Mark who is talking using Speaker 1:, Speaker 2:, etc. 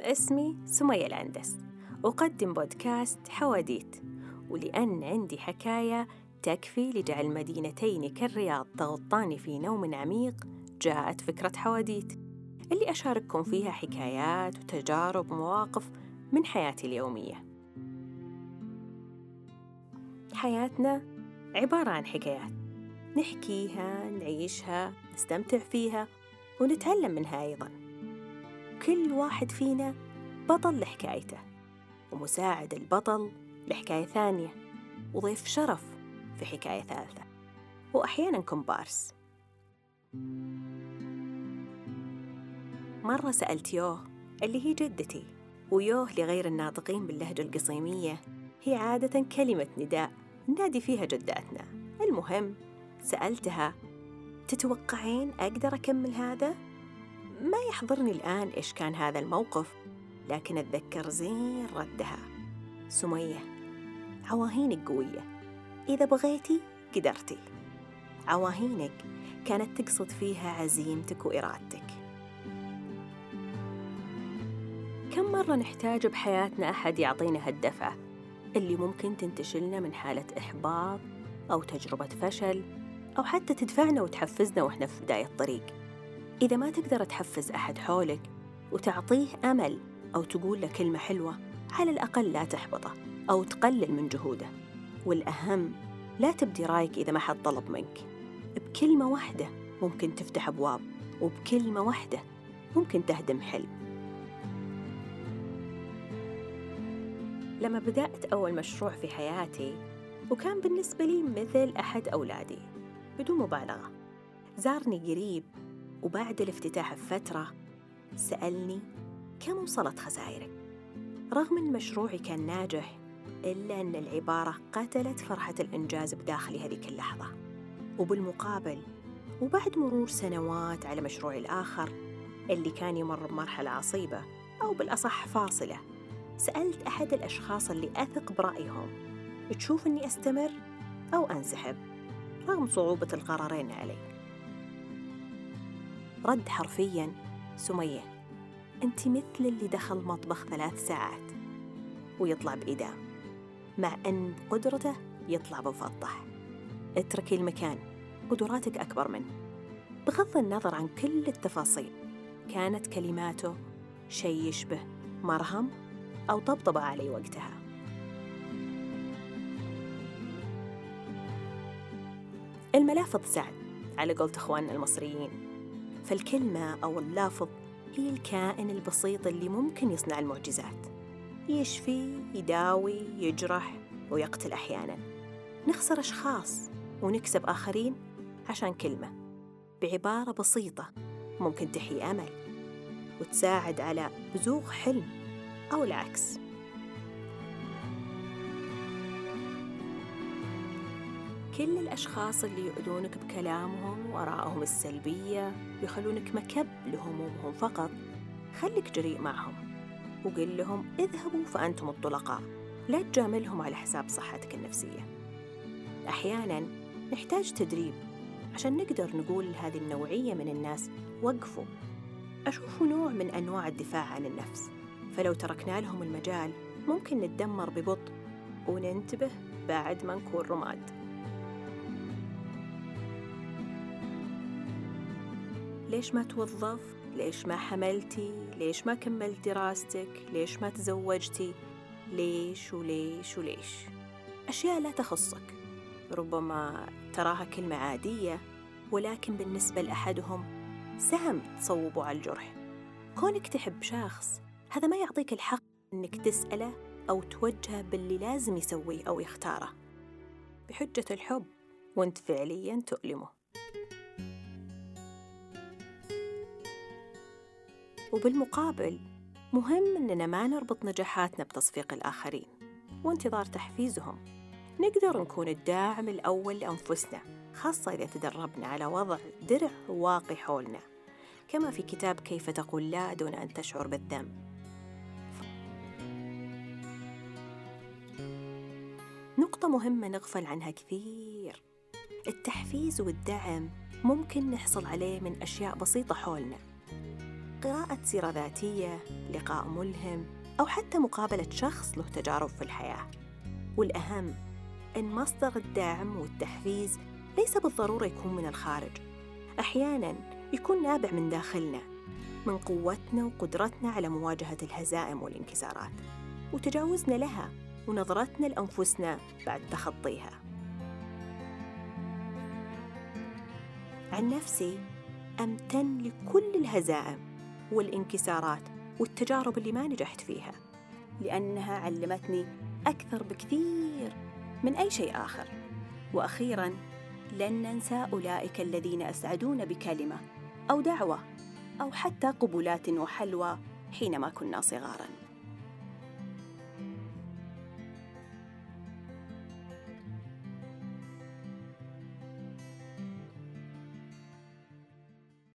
Speaker 1: اسمي سمية الأندس. أقدم بودكاست حواديت ولأن عندي حكاية تكفي لجعل مدينتين كالرياض تغطاني في نوم عميق جاءت فكرة حواديت. اللي أشارككم فيها حكايات وتجارب ومواقف من حياتي اليومية. حياتنا عبارة عن حكايات نحكيها نعيشها نستمتع فيها ونتعلم منها أيضا. كل واحد فينا بطل لحكايته ومساعد البطل لحكاية ثانية وضيف شرف في حكاية ثالثة وأحيانا كومبارس مرة سألت يوه اللي هي جدتي ويوه لغير الناطقين باللهجة القصيمية هي عادة كلمة نداء نادي فيها جداتنا المهم سألتها تتوقعين أقدر أكمل هذا؟ ما يحضرني الآن إيش كان هذا الموقف لكن أتذكر زين ردها. سمية عواهينك قوية. إذا بغيتي قدرتي. عواهينك كانت تقصد فيها عزيمتك وإرادتك. كم مرة نحتاج بحياتنا أحد يعطينا هالدفعة اللي ممكن تنتشلنا من حالة إحباط أو تجربة فشل أو حتى تدفعنا وتحفزنا وإحنا في بداية الطريق؟ إذا ما تقدر تحفز أحد حولك وتعطيه أمل أو تقول له كلمة حلوة على الأقل لا تحبطه أو تقلل من جهوده. والأهم لا تبدي رايك إذا ما حد طلب منك. بكلمة واحدة ممكن تفتح أبواب وبكلمة واحدة ممكن تهدم حلم لما بدأت أول مشروع في حياتي وكان بالنسبة لي مثل أحد أولادي بدون مبالغة. زارني قريب وبعد الافتتاح بفترة سألني كم وصلت خسائرك؟ رغم أن مشروعي كان ناجح إلا أن العبارة قتلت فرحة الإنجاز بداخلي هذيك اللحظة. وبالمقابل وبعد مرور سنوات على مشروعي الآخر اللي كان يمر بمرحلة عصيبة أو بالأصح فاصلة سألت أحد الأشخاص اللي أثق برأيهم تشوف أني أستمر أو أنسحب؟ رغم صعوبة القرارين علي. رد حرفيا. سمية أنت مثل اللي دخل مطبخ ثلاث ساعات ويطلع بإدام مع أن قدرته يطلع بمفضح اتركي المكان قدراتك أكبر منه. بغض النظر عن كل التفاصيل كانت كلماته شيء يشبه مرهم أو طبطبة علي وقتها. الملافظ سعد على قولة إخواننا المصريين. فالكلمة أو اللافظ هي الكائن البسيط اللي ممكن يصنع المعجزات. يشفي يداوي يجرح ويقتل أحيانا. نخسر أشخاص ونكسب آخرين عشان كلمة. بعبارة بسيطة ممكن تحيي أمل وتساعد على بزوغ حلم أو العكس. كل الأشخاص اللي يؤذونك بكلامهم وآرائهم السلبية ويخلونك مكب لهمومهم فقط. خليك جريء معهم وقل لهم اذهبوا فأنتم الطلقاء. لا تجاملهم على حساب صحتك النفسية. أحياناً نحتاج تدريب عشان نقدر نقول لهذه النوعية من الناس وقفوا. أشوفه نوع من أنواع الدفاع عن النفس. فلو تركنا لهم المجال ممكن نتدمر ببطء وننتبه بعد ما نكون رماد. ليش ما توظف؟ ليش ما حملتي؟ ليش ما كملت دراستك؟ ليش ما تزوجتي؟ ليش وليش وليش؟ أشياء لا تخصك ربما تراها كلمة عادية ولكن بالنسبة لأحدهم سهم تصوبه على الجرح كونك تحب شخص هذا ما يعطيك الحق أنك تسأله أو توجهه باللي لازم يسويه أو يختاره بحجة الحب وانت فعليا تؤلمه وبالمقابل مهم إننا ما نربط نجاحاتنا بتصفيق الآخرين وانتظار تحفيزهم. نقدر نكون الداعم الأول لأنفسنا خاصة إذا تدربنا على وضع درع واقي حولنا كما في كتاب كيف تقول لا دون أن تشعر بالذنب. نقطة مهمة نغفل عنها كثير. التحفيز والدعم ممكن نحصل عليه من أشياء بسيطة حولنا قراءة سيرة ذاتية، لقاء ملهم، أو حتى مقابلة شخص له تجارب في الحياة. والأهم أن مصدر الدعم والتحفيز ليس بالضرورة يكون من الخارج، أحياناً يكون نابع من داخلنا، من قوتنا وقدرتنا على مواجهة الهزائم والانكسارات، وتجاوزنا لها ونظرتنا لأنفسنا بعد تخطيها. عن نفسي أمتن لكل الهزائم والانكسارات والتجارب اللي ما نجحت فيها لأنها علمتني أكثر بكثير من أي شيء آخر. وأخيراً لن ننسى أولئك الذين أسعدونا بكلمة أو دعوة أو حتى قبلات وحلوى حينما كنا صغاراً.